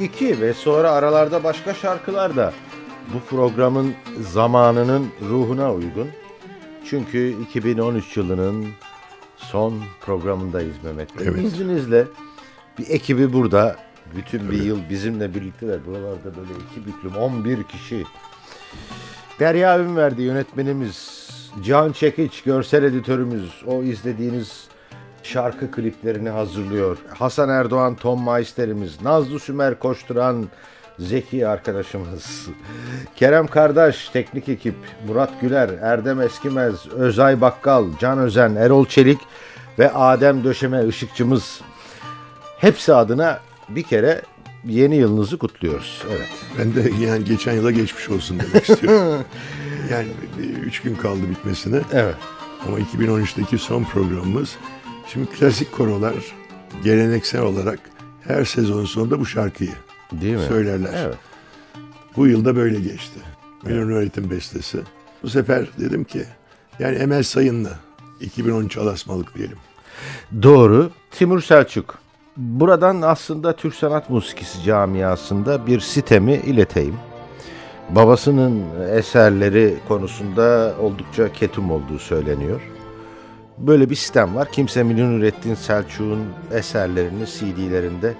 İlk iki ve sonra aralarda başka şarkılar da bu programın zamanının ruhuna uygun. Çünkü 2013 yılının son programındayız Mehmet Bey. Evet. İzninizle bir ekibi burada bütün bir yıl bizimle birlikteler. Buralarda böyle iki büklüm 11 kişi. Derya verdi yönetmenimiz, Can Çekiç görsel editörümüz, o izlediğiniz şarkı kliplerini hazırlıyor. Hasan Erdoğan, Tom Meister'imiz, Nazlı Sümer koşturan Zeki arkadaşımız, Kerem Kardeş, teknik ekip, Murat Güler, Erdem Eskimez, Özay Bakkal, Can Özen, Erol Çelik ve Adem Döşeme ışıkçımız. Hepsi adına bir kere yeni yılınızı kutluyoruz. Evet. Ben de yani geçen yıla geçmiş olsun demek istiyorum. yani e, üç gün kaldı bitmesine. Evet. Ama 2013'teki son programımız. Şimdi klasik korolar geleneksel olarak her sezon sonunda bu şarkıyı Değil mi? söylerler. Evet. Bu yılda böyle geçti. Milyon Öğretim Bestesi. Bu sefer dedim ki yani Emel Sayın'la 2013 alasmalık diyelim. Doğru. Timur Selçuk. Buradan aslında Türk sanat musikisi camiasında bir sitemi ileteyim. Babasının eserleri konusunda oldukça ketum olduğu söyleniyor. Böyle bir sistem var. Kimse Milyon Nurettin Selçuk'un eserlerini CD'lerinde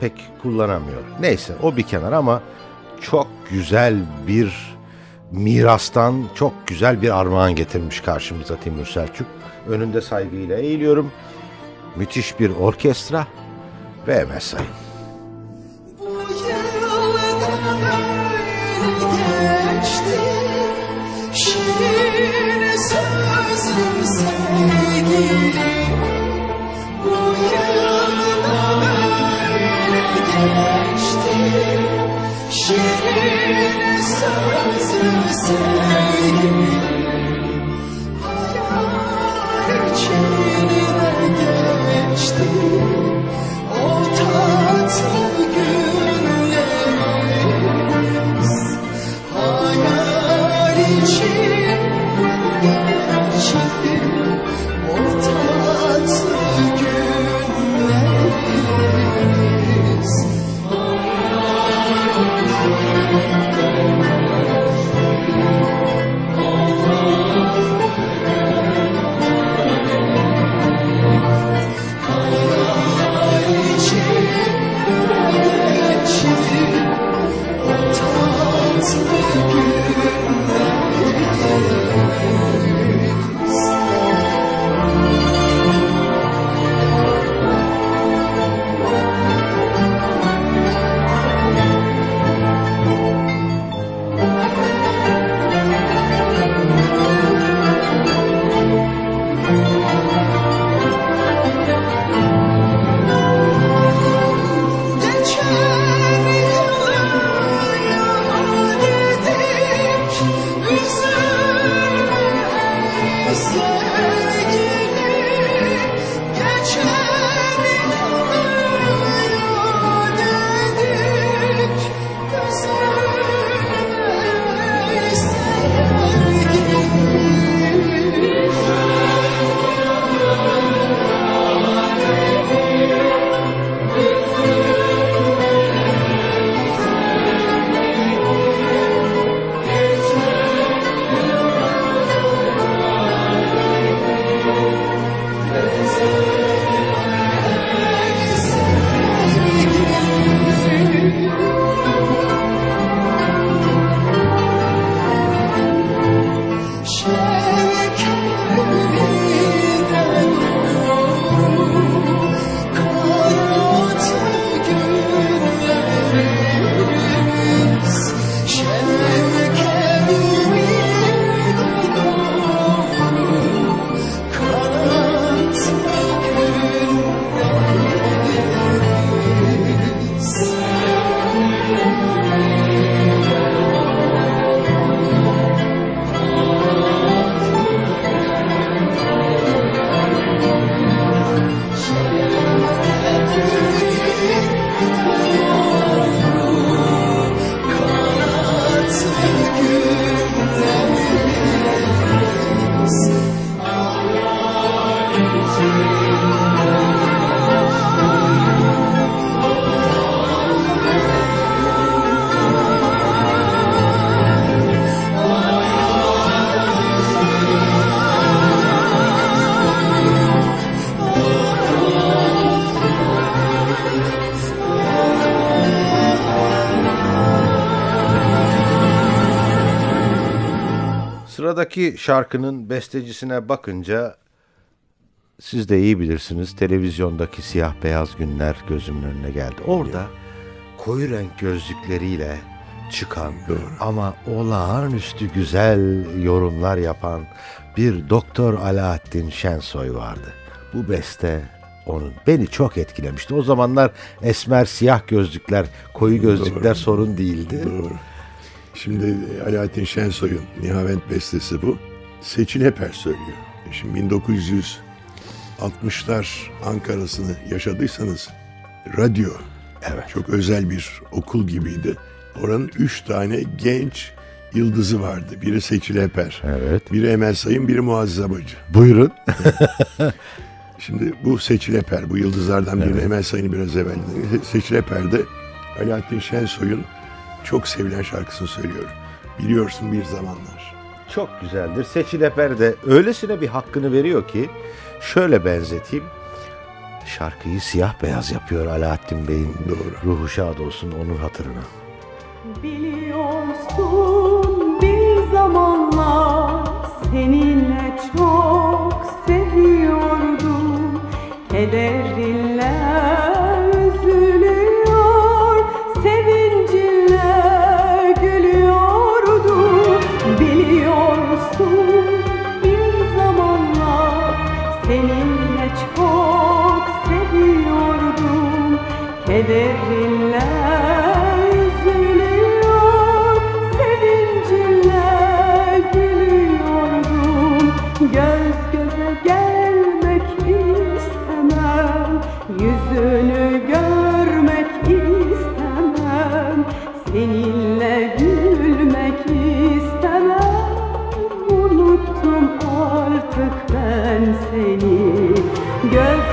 pek kullanamıyor. Neyse o bir kenar ama çok güzel bir mirastan çok güzel bir armağan getirmiş karşımıza Timur Selçuk. Önünde saygıyla eğiliyorum. Müthiş bir orkestra ve Emel forsaken sıradaki şarkının bestecisine bakınca siz de iyi bilirsiniz televizyondaki siyah beyaz günler gözümün önüne geldi. Orada koyu renk gözlükleriyle çıkan Doğru. ama olağanüstü güzel yorumlar yapan bir Doktor Alaaddin Şensoy vardı. Bu beste onun beni çok etkilemişti. O zamanlar esmer siyah gözlükler, koyu gözlükler Doğru. sorun değildi. Doğru. Şimdi Alaaddin Şensoy'un Nihavent bestesi bu. Seçil Heper söylüyor. Şimdi 1960'lar Ankara'sını yaşadıysanız radyo Evet. çok özel bir okul gibiydi. Oranın üç tane genç yıldızı vardı. Biri Seçil Heper, Evet. biri Emel Sayın, biri Muazzez Abacı. Buyurun. Şimdi bu Seçil Eper, bu yıldızlardan biri Emel Sayın'ı biraz evvel. Seçil Eper de Alaaddin Şensoy'un çok sevilen şarkısını söylüyor. Biliyorsun bir zamanlar. Çok güzeldir. Seçil Eper de öylesine bir hakkını veriyor ki şöyle benzeteyim. Şarkıyı siyah beyaz yapıyor Alaaddin Bey'in. Doğru. Ruhu şad olsun onun hatırına. Biliyorsun bir zamanlar seninle çok seviyordum Kederinle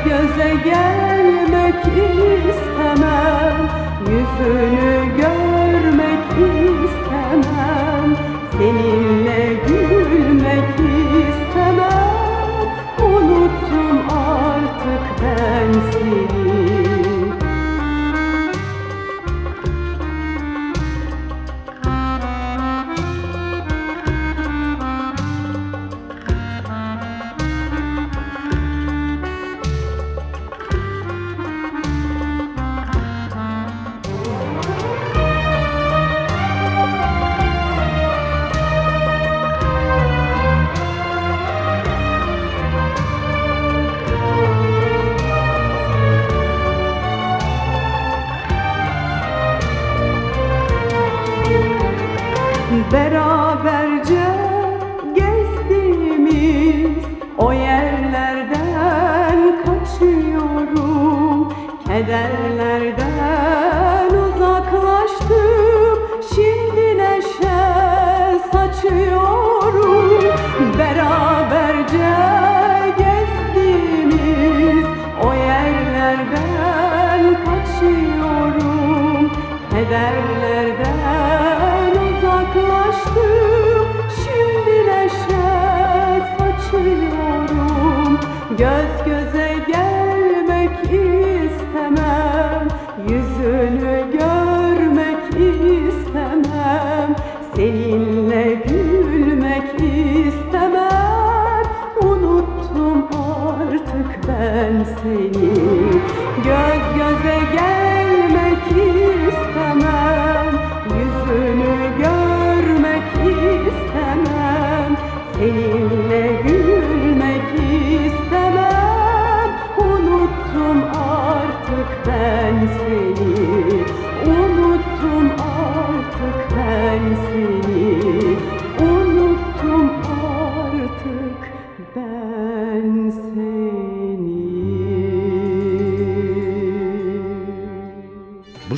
göze gelmek istemem. Yüzünü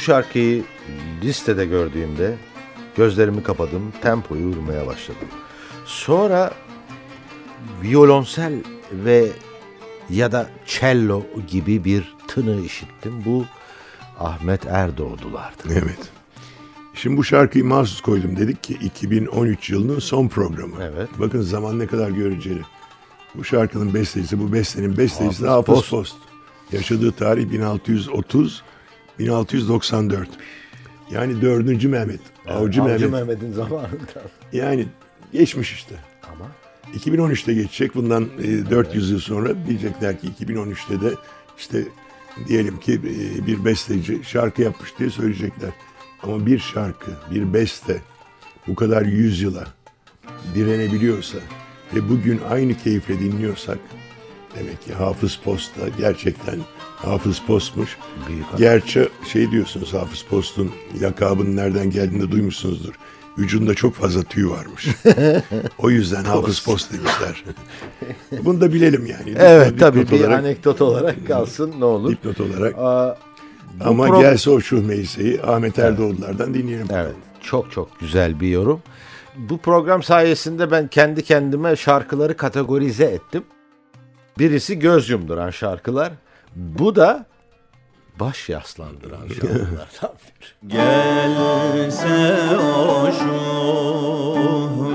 şarkıyı listede gördüğümde gözlerimi kapadım, tempoyu vurmaya başladım. Sonra violonsel ve ya da cello gibi bir tını işittim. Bu Ahmet Erdoğdulardı. Evet. Şimdi bu şarkıyı mahsus koydum. Dedik ki 2013 yılının son programı. Evet. Bakın zaman ne kadar göreceli. Bu şarkının bestecisi, bu bestenin bestecisi Hafız Hafız Post. Post. Yaşadığı tarih 1630 1694. Yani 4. Mehmet. Avcı, Avcı Mehmet. Mehmet'in zamanında. Yani geçmiş işte. Ama 2013'te geçecek. Bundan e, 400 yıl sonra diyecekler ki 2013'te de işte diyelim ki e, bir besteci şarkı yapmış diye söyleyecekler. Ama bir şarkı, bir beste bu kadar yüzyıla direnebiliyorsa ve bugün aynı keyifle dinliyorsak demek ki Hafız Post'ta gerçekten Hafız Post'muş. Büyük adam. Gerçi şey diyorsunuz Hafız Post'un lakabının nereden geldiğini duymuşsunuzdur. Vücudunda çok fazla tüy varmış. o yüzden Hafız Post demişler. Bunu da bilelim yani. evet tabii bir olarak, anekdot olarak kalsın ne olur. dipnot olarak. Aa, Ama pro- gelse o şu meyseyi Ahmet Erdoğdu'lardan dinleyelim. Evet. Çok çok güzel bir yorum. Bu program sayesinde ben kendi kendime şarkıları kategorize ettim. Birisi göz yumduran şarkılar. Bu da baş yaslandıran şarkılardan biri. Gelse o şu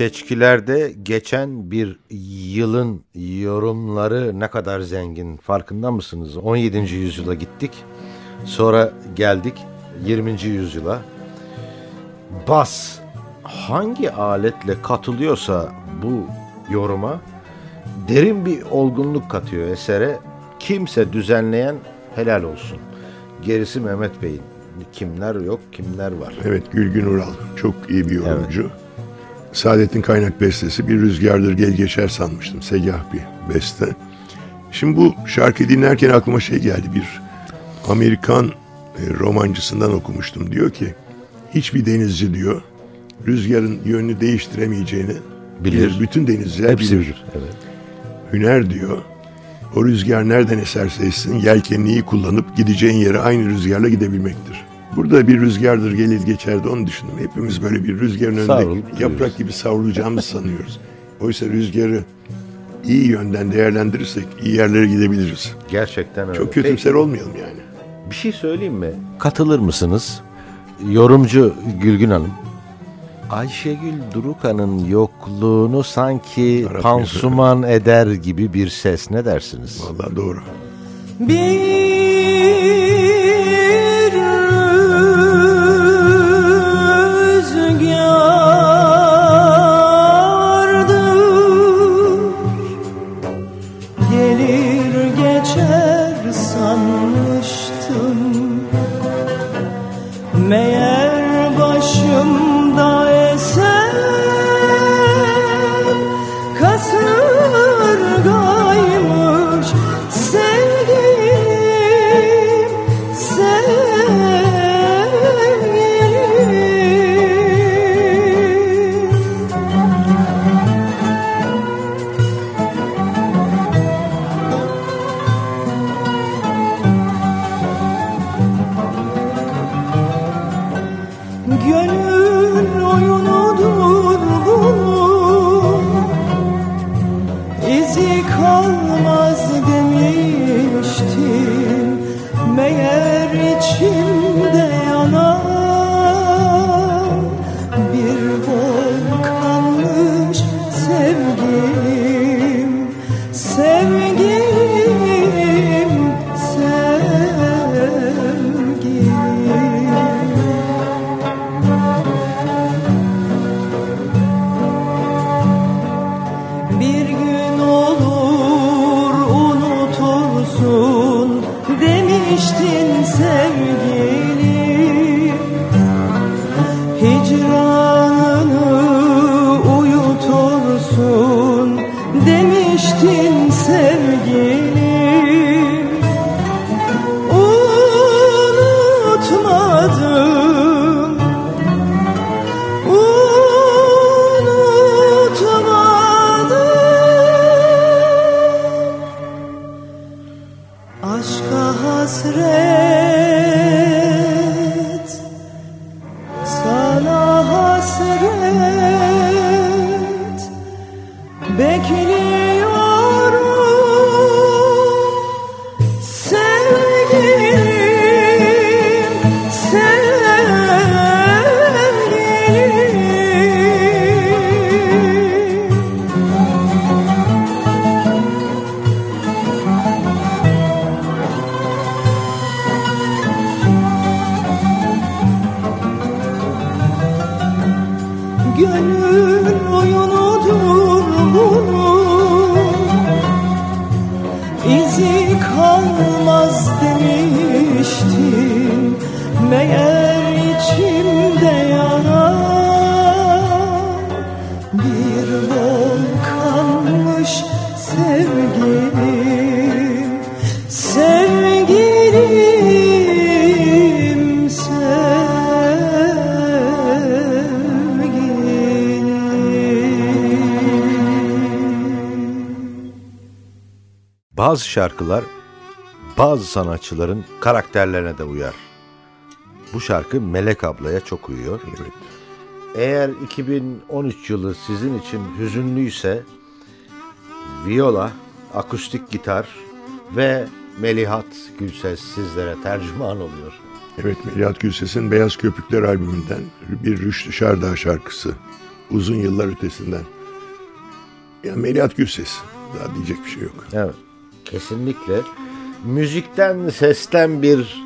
Seçkilerde geçen bir yılın yorumları ne kadar zengin farkında mısınız? 17. yüzyıla gittik. Sonra geldik 20. yüzyıla. Bas hangi aletle katılıyorsa bu yoruma derin bir olgunluk katıyor esere. Kimse düzenleyen helal olsun. Gerisi Mehmet Bey'in. Kimler yok, kimler var. Evet Gülgün Ural çok iyi bir yorumcu. Saadet'in kaynak bestesi bir rüzgardır gel geçer sanmıştım. Segah bir beste. Şimdi bu şarkı dinlerken aklıma şey geldi. Bir Amerikan e, romancısından okumuştum. Diyor ki hiçbir denizci diyor rüzgarın yönünü değiştiremeyeceğini Bilir. Bütün denizciler Hepsi bilir. bilir. Evet. Hüner diyor. O rüzgar nereden eserse essin yelkenini iyi kullanıp gideceğin yere aynı rüzgarla gidebilmektir. Burada bir rüzgardır gelir geçerdi onu düşündüm. Hepimiz böyle bir rüzgarın önünde Savrulup yaprak gibi savrulacağımızı sanıyoruz. Oysa rüzgarı iyi yönden değerlendirirsek iyi yerlere gidebiliriz. Gerçekten öyle. Çok kötümser olmayalım yani. Peki, bir şey söyleyeyim mi? Katılır mısınız? Yorumcu Gülgün Hanım. Ayşegül Durukan'ın yokluğunu sanki Aratmıyor. pansuman eder gibi bir ses ne dersiniz? Vallahi doğru. Bir Bazı şarkılar bazı sanatçıların karakterlerine de uyar. Bu şarkı Melek ablaya çok uyuyor. Evet. Eğer 2013 yılı sizin için hüzünlüyse viola, akustik gitar ve Melihat Gülses sizlere tercüman oluyor. Evet Melihat Gülses'in Beyaz Köpükler albümünden bir Rüştü Şardağ şarkısı. Uzun yıllar ötesinden. Ya Melihat Gülses. Daha diyecek bir şey yok. Evet. Kesinlikle. Müzikten, sesten bir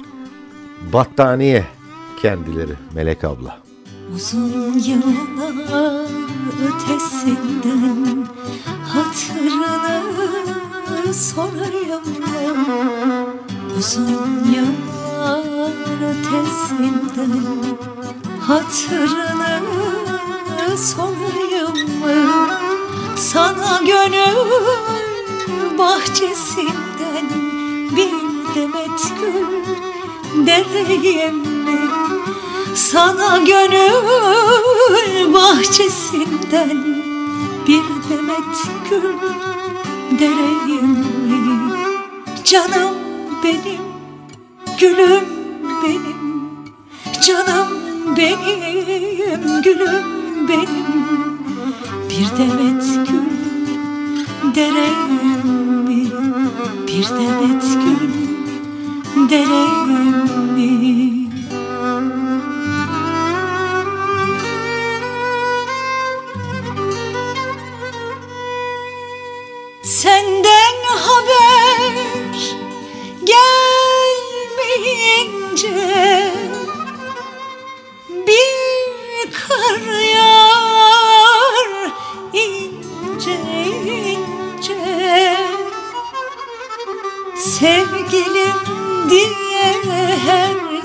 battaniye kendileri Melek abla. Uzun yıllar ötesinden hatırını sorayım ben Uzun yıllar ötesinden hatırını sorayım mı Sana gönül bahçesinden bir demet gül dereyim mi? Sana gönül bahçesinden bir demet gül dereyim mi? Canım benim, gülüm benim, canım benim, gülüm benim Bir demet gül dereyim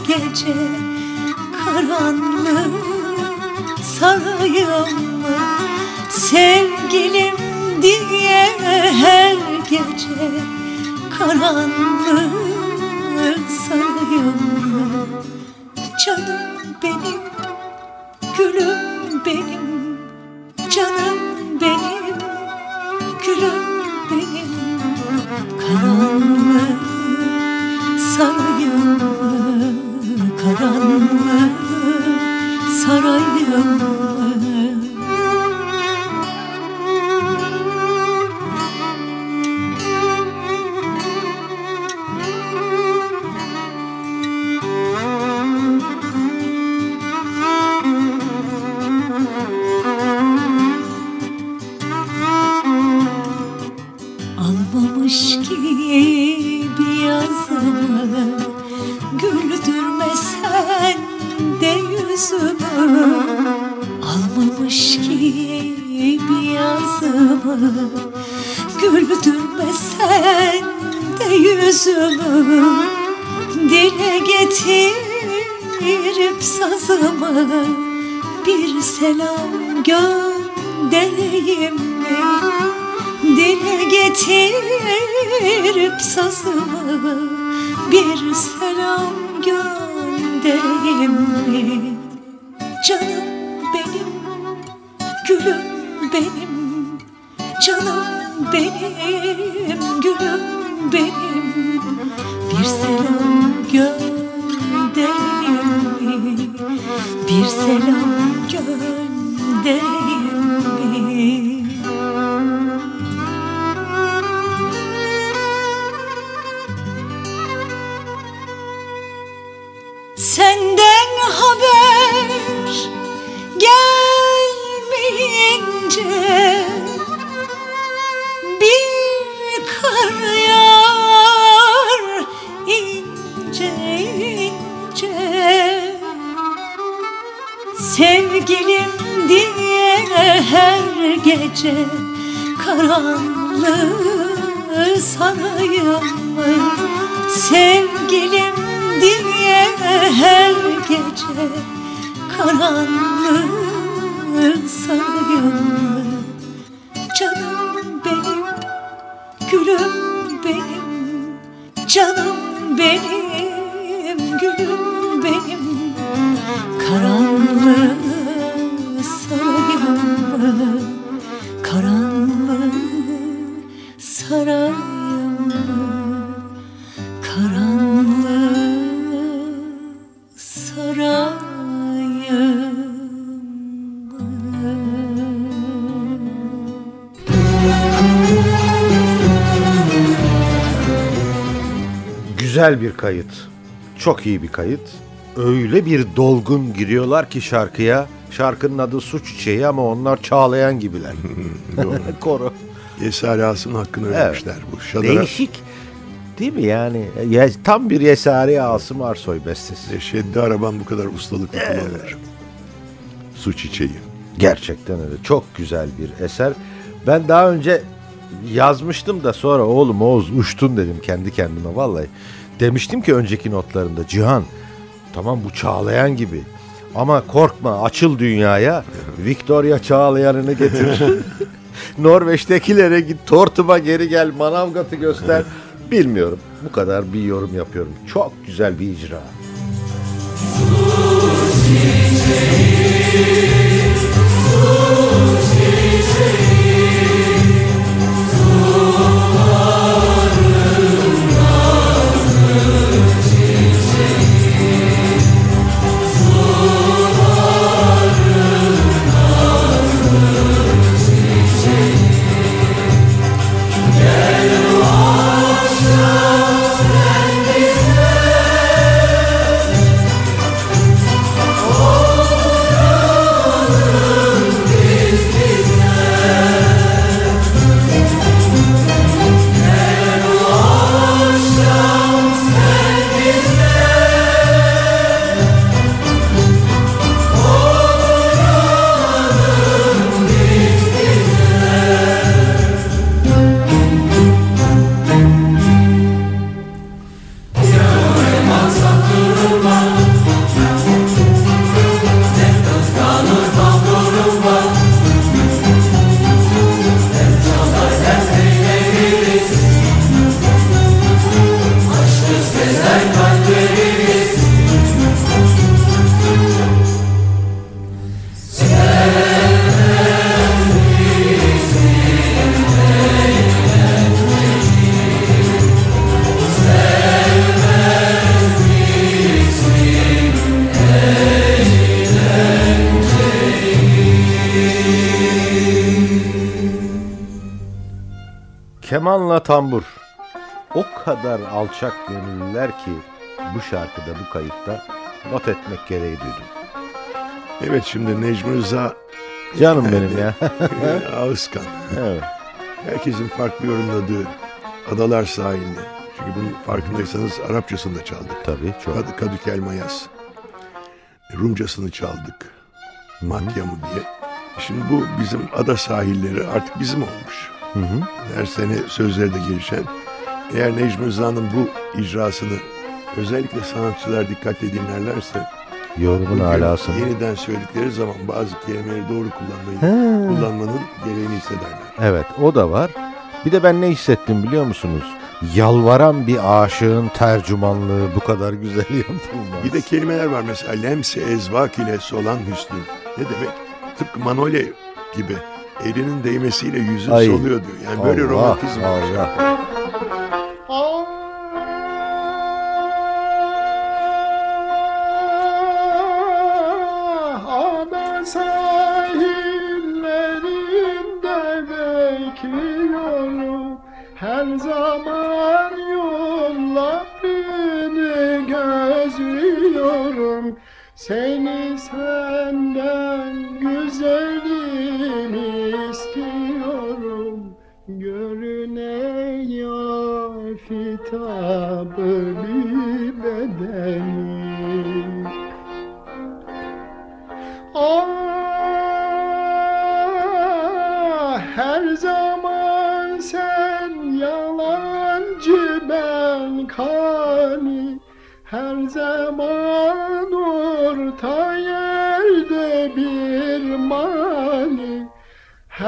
gece karanlık sarayım mı? Sevgilim diye her gece karanlık sarayım mı? Canım benim, gülüm benim, canım benim, gülüm benim Karanlık sarayım? Karanlık sarayım getirip sazımı Bir selam göndereyim mi? Canım benim, gülüm benim Canım benim, gülüm benim Bir selam göndereyim mi? Bir selam göndereyim gece karanlığı sarayım? Sevgilim diye her gece karanlığı sarayım? Canım benim, gülüm benim, canım benim, gülüm Güzel bir kayıt. Çok iyi bir kayıt. Öyle bir dolgun giriyorlar ki şarkıya. Şarkının adı Su Çiçeği ama onlar çağlayan gibiler. Koro. Yesari Asım hakkını Evet. vermişler bu. Şadara Değişik. Değil mi yani? Ya, tam bir Yesari Asım Arsoy bestesi. Şeddi araban bu kadar ustalıkla kullanılır. Su çiçeği. Gerçekten öyle. Çok güzel bir eser. Ben daha önce yazmıştım da sonra oğlum Oğuz uçtun dedim kendi kendime vallahi. Demiştim ki önceki notlarında Cihan tamam bu Çağlayan gibi ama korkma açıl dünyaya Victoria Çağlayan'ını getir. Norveç'tekilere git tortuma geri gel Manavgat'ı göster. Bilmiyorum. Bu kadar bir yorum yapıyorum. Çok güzel bir icra. Kemanla tambur. O kadar alçak gönüllüler ki bu şarkıda bu kayıtta not etmek gereği duydum. Evet şimdi Necmi Rıza Canım benim ya. Ağızkan. evet. Herkesin farklı yorumladığı Adalar sahilinde. Çünkü bunun farkındaysanız Arapçasını da çaldık. Tabii çok. Kad Kadükel Mayas. Rumcasını çaldık. Matyamı diye. Şimdi bu bizim ada sahilleri artık bizim olmuş. Hı hı. Her sene sözleri de gelişen. Eğer Necmi Rıza'nın bu icrasını özellikle sanatçılar dikkatle dinlerlerse Yorumun bugün alasını. yeniden söyledikleri zaman bazı kelimeleri doğru kullanmayı He. kullanmanın gereğini hissederler. Evet o da var. Bir de ben ne hissettim biliyor musunuz? Yalvaran bir aşığın tercümanlığı bu kadar güzel yapılmaz. Bir de kelimeler var mesela lemse ezvak ile solan hüsnü. Ne demek? Tıpkı manolya gibi elinin değmesiyle yüzün Ay. soluyor diyor. Yani böyle Allah, romantizm var. Allah. Sahillerinde bekliyorum Her zaman yollarını gözlüyorum Seni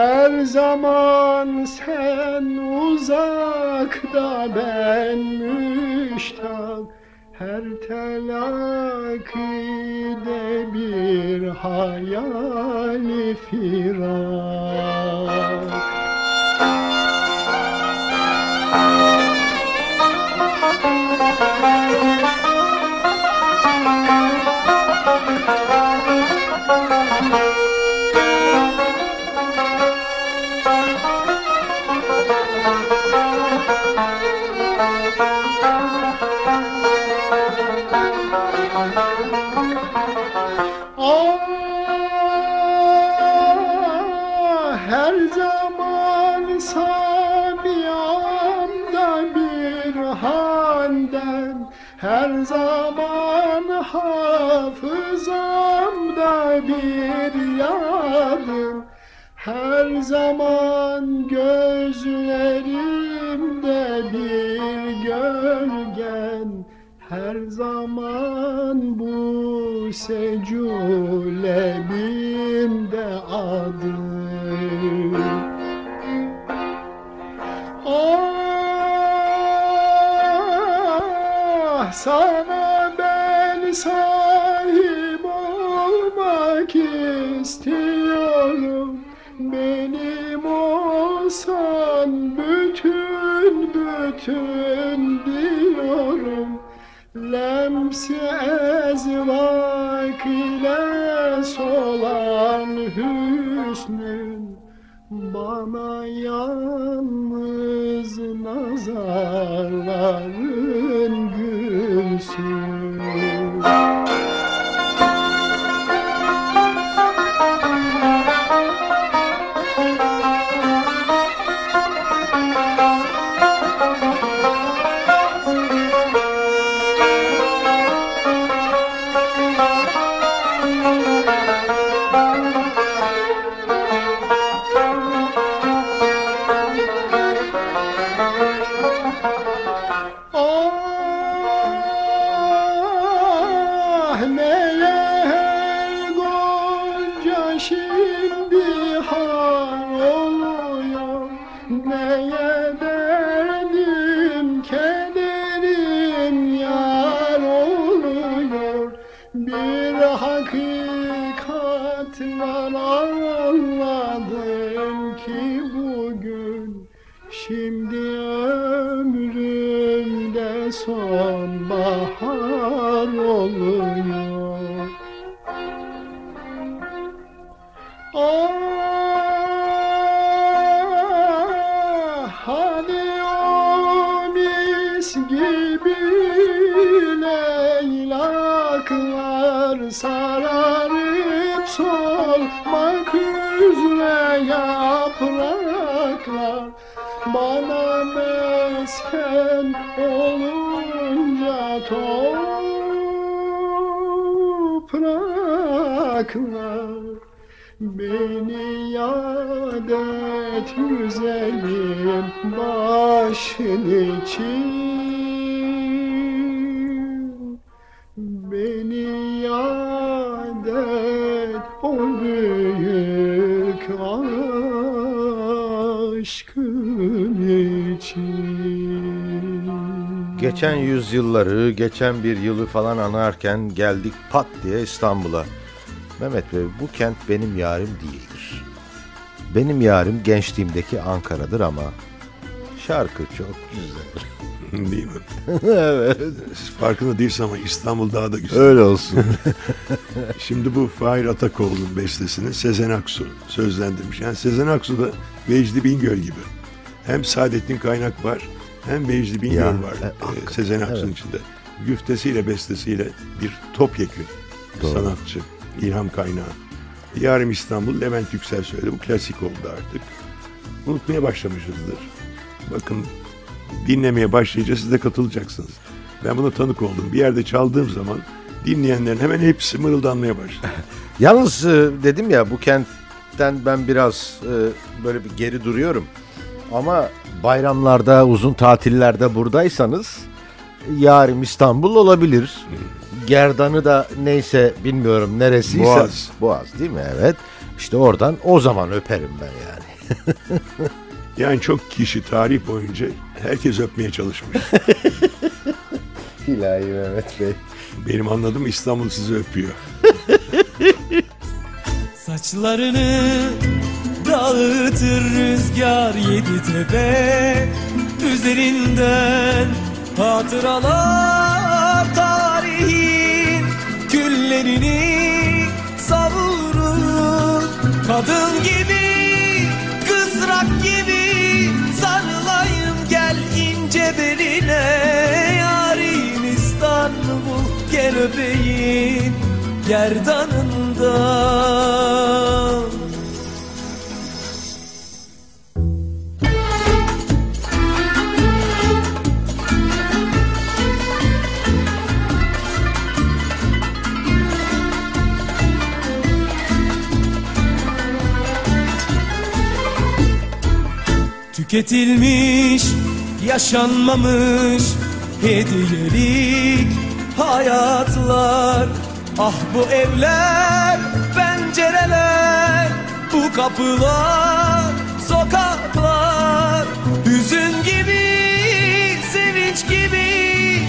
her zaman sen uzakta ben müştak. Her telakkide bir hayali firak Ah, Bana yalnız nazarların gülsün topraklar Beni yad et güzelim başın için Geçen yüzyılları, geçen bir yılı falan anarken geldik pat diye İstanbul'a. Mehmet Bey bu kent benim yarim değildir. Benim yarim gençliğimdeki Ankara'dır ama şarkı çok güzel. Değil mi? evet. Farkında değilsin ama İstanbul daha da güzel. Öyle olsun. Şimdi bu Fahir Atakoğlu'nun bestesini Sezen Aksu sözlendirmiş. Yani Sezen Aksu da Vecdi Bingöl gibi. Hem Saadettin Kaynak var hem Vecdi Bingöl Ya, var e, e, Sezen Aksu'nun evet. içinde. Güftesiyle bestesiyle bir topyekün Doğru. sanatçı, ilham kaynağı. Yarım İstanbul, Levent Yüksel söyledi. Bu klasik oldu artık. Unutmaya başlamışızdır. Bakın dinlemeye başlayınca siz de katılacaksınız. Ben buna tanık oldum. Bir yerde çaldığım zaman dinleyenlerin hemen hepsi mırıldanmaya başladı. Yalnız e, dedim ya bu kentten ben biraz e, böyle bir geri duruyorum. Ama bayramlarda, uzun tatillerde buradaysanız yarım İstanbul olabilir. Gerdanı da neyse bilmiyorum neresiyse. Boğaz. Boğaz değil mi? Evet. İşte oradan o zaman öperim ben yani. Yani çok kişi tarih boyunca herkes öpmeye çalışmış. İlahi Mehmet Bey. Benim anladığım İstanbul sizi öpüyor. Saçlarını dağıtır rüzgar yedi tepe Üzerinden hatıralar tarihin Küllerini savurur. Kadın gibi, kızrak gibi Sarılayım gel ince beline. Yarim İstanbul gel öpeyim gerdanından Tüketilmiş, yaşanmamış hediyelik hayatlar. Ah bu evler, pencereler, bu kapılar, sokaklar. Hüzün gibi, sevinç gibi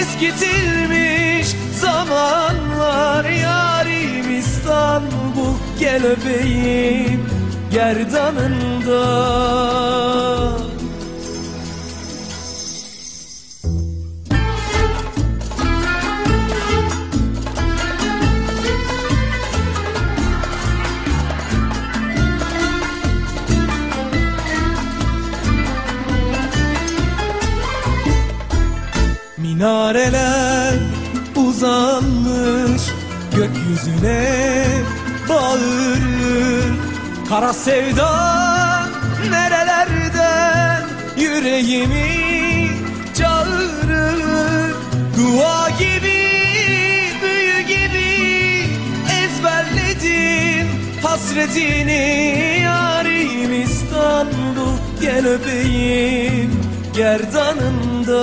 eskitilmiş zamanlar. Yarim İstanbul gel öpeyim gerdanında. Minareler uzanmış gökyüzüne bağırır Kara sevda nerelerden yüreğimi çağırır? Dua gibi büyü gibi ezberledim hasretini. Yarim İstanbul gel öpeyim gerdanında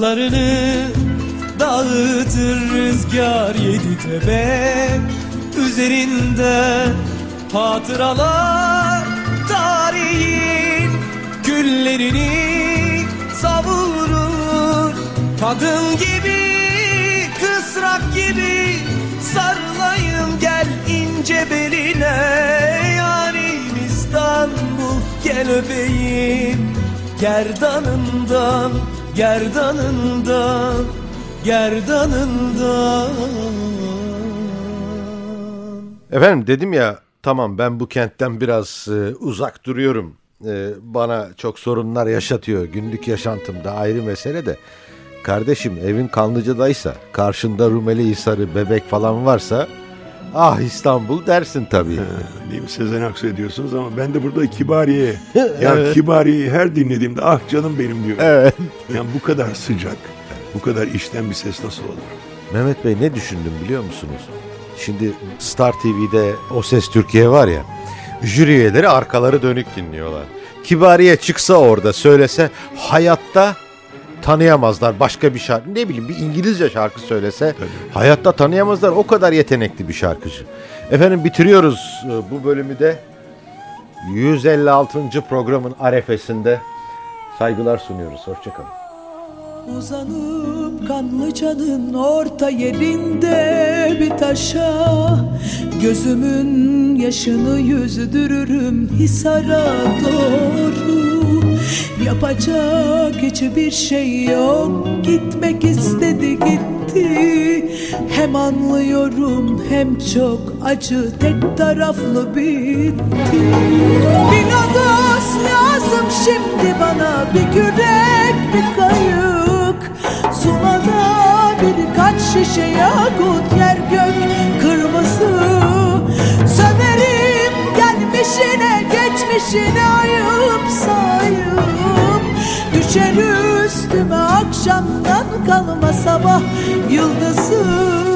Saçlarını dağıtır rüzgar yedi tepe Üzerinde hatıralar tarihin Güllerini savurur. Kadın gibi kısrak gibi Sarılayım gel ince beline. Yarim İstanbul gel öpeyim Gerdanından gerdanından gerdanından Efendim dedim ya tamam ben bu kentten biraz e, uzak duruyorum. E, bana çok sorunlar yaşatıyor günlük yaşantımda ayrı mesele de. Kardeşim evin Kanlıca'daysa karşında Rumeli Hisarı bebek falan varsa ah İstanbul dersin tabii. Değil mi? Sezen Aksu diyorsunuz ama ben de burada Kibariye. ya Evet. Kibariye'yi her dinlediğimde ah canım benim diyor. Evet. Yani bu kadar sıcak, bu kadar içten bir ses nasıl olur? Mehmet Bey ne düşündüm biliyor musunuz? Şimdi Star TV'de O Ses Türkiye var ya. Jüri üyeleri arkaları dönük dinliyorlar. Kibariye çıksa orada söylese hayatta tanıyamazlar başka bir şarkı. Ne bileyim bir İngilizce şarkı söylese hayatta tanıyamazlar. O kadar yetenekli bir şarkıcı. Efendim bitiriyoruz e, bu bölümü de 156. programın arefesinde saygılar sunuyoruz. Hoşçakalın. Uzanıp Kanlıca'nın orta yerinde bir taşa Gözümün yaşını yüzdürürüm Hisar'a doğru Yapacak hiçbir şey yok. Gitmek istedi gitti. Hem anlıyorum hem çok acı. Tek taraflı bitti. Bir lodos lazım şimdi bana. Bir kürek bir kayık. Sulada birkaç şişe yakut Yer gök kırmızı. Söverim gelmişine geçmişine ayıp akşamdan kalma sabah yıldızı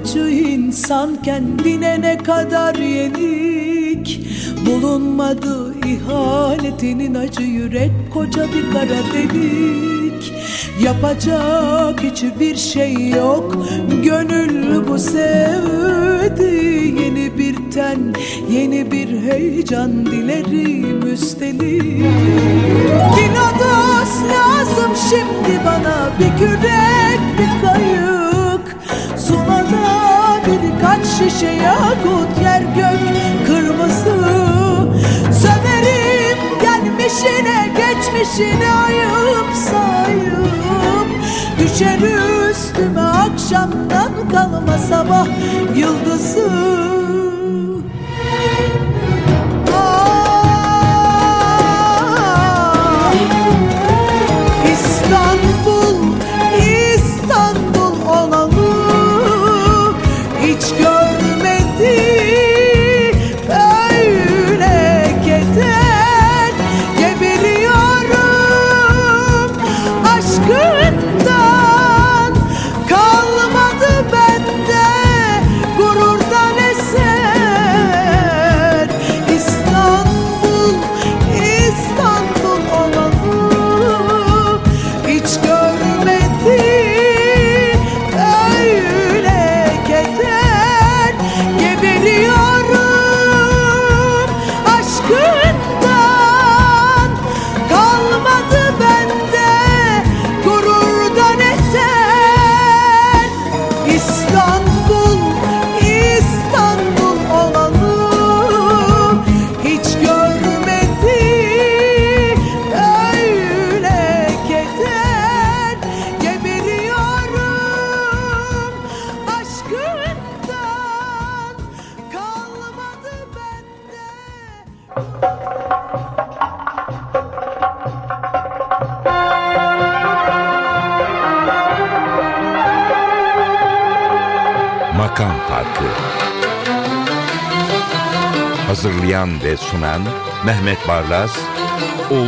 acı insan kendine ne kadar yenik? Bulunmadı ihanetinin acı yürek koca bir kara delik. Yapacak hiçbir şey yok Gönül bu sevdi. Yeni bir ten, yeni bir heyecan dilerim üstelik. Kinodos lazım şimdi bana Bir kürek, bir kayık Birkaç şişe yakut Yer gök kırmızı. Söverim gelmişine geçmişine ayıp sayıp. Düşer üstüme akşamdan kalma sabah yıldızı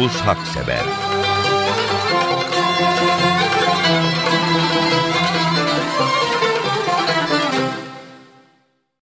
Oğuz Haksever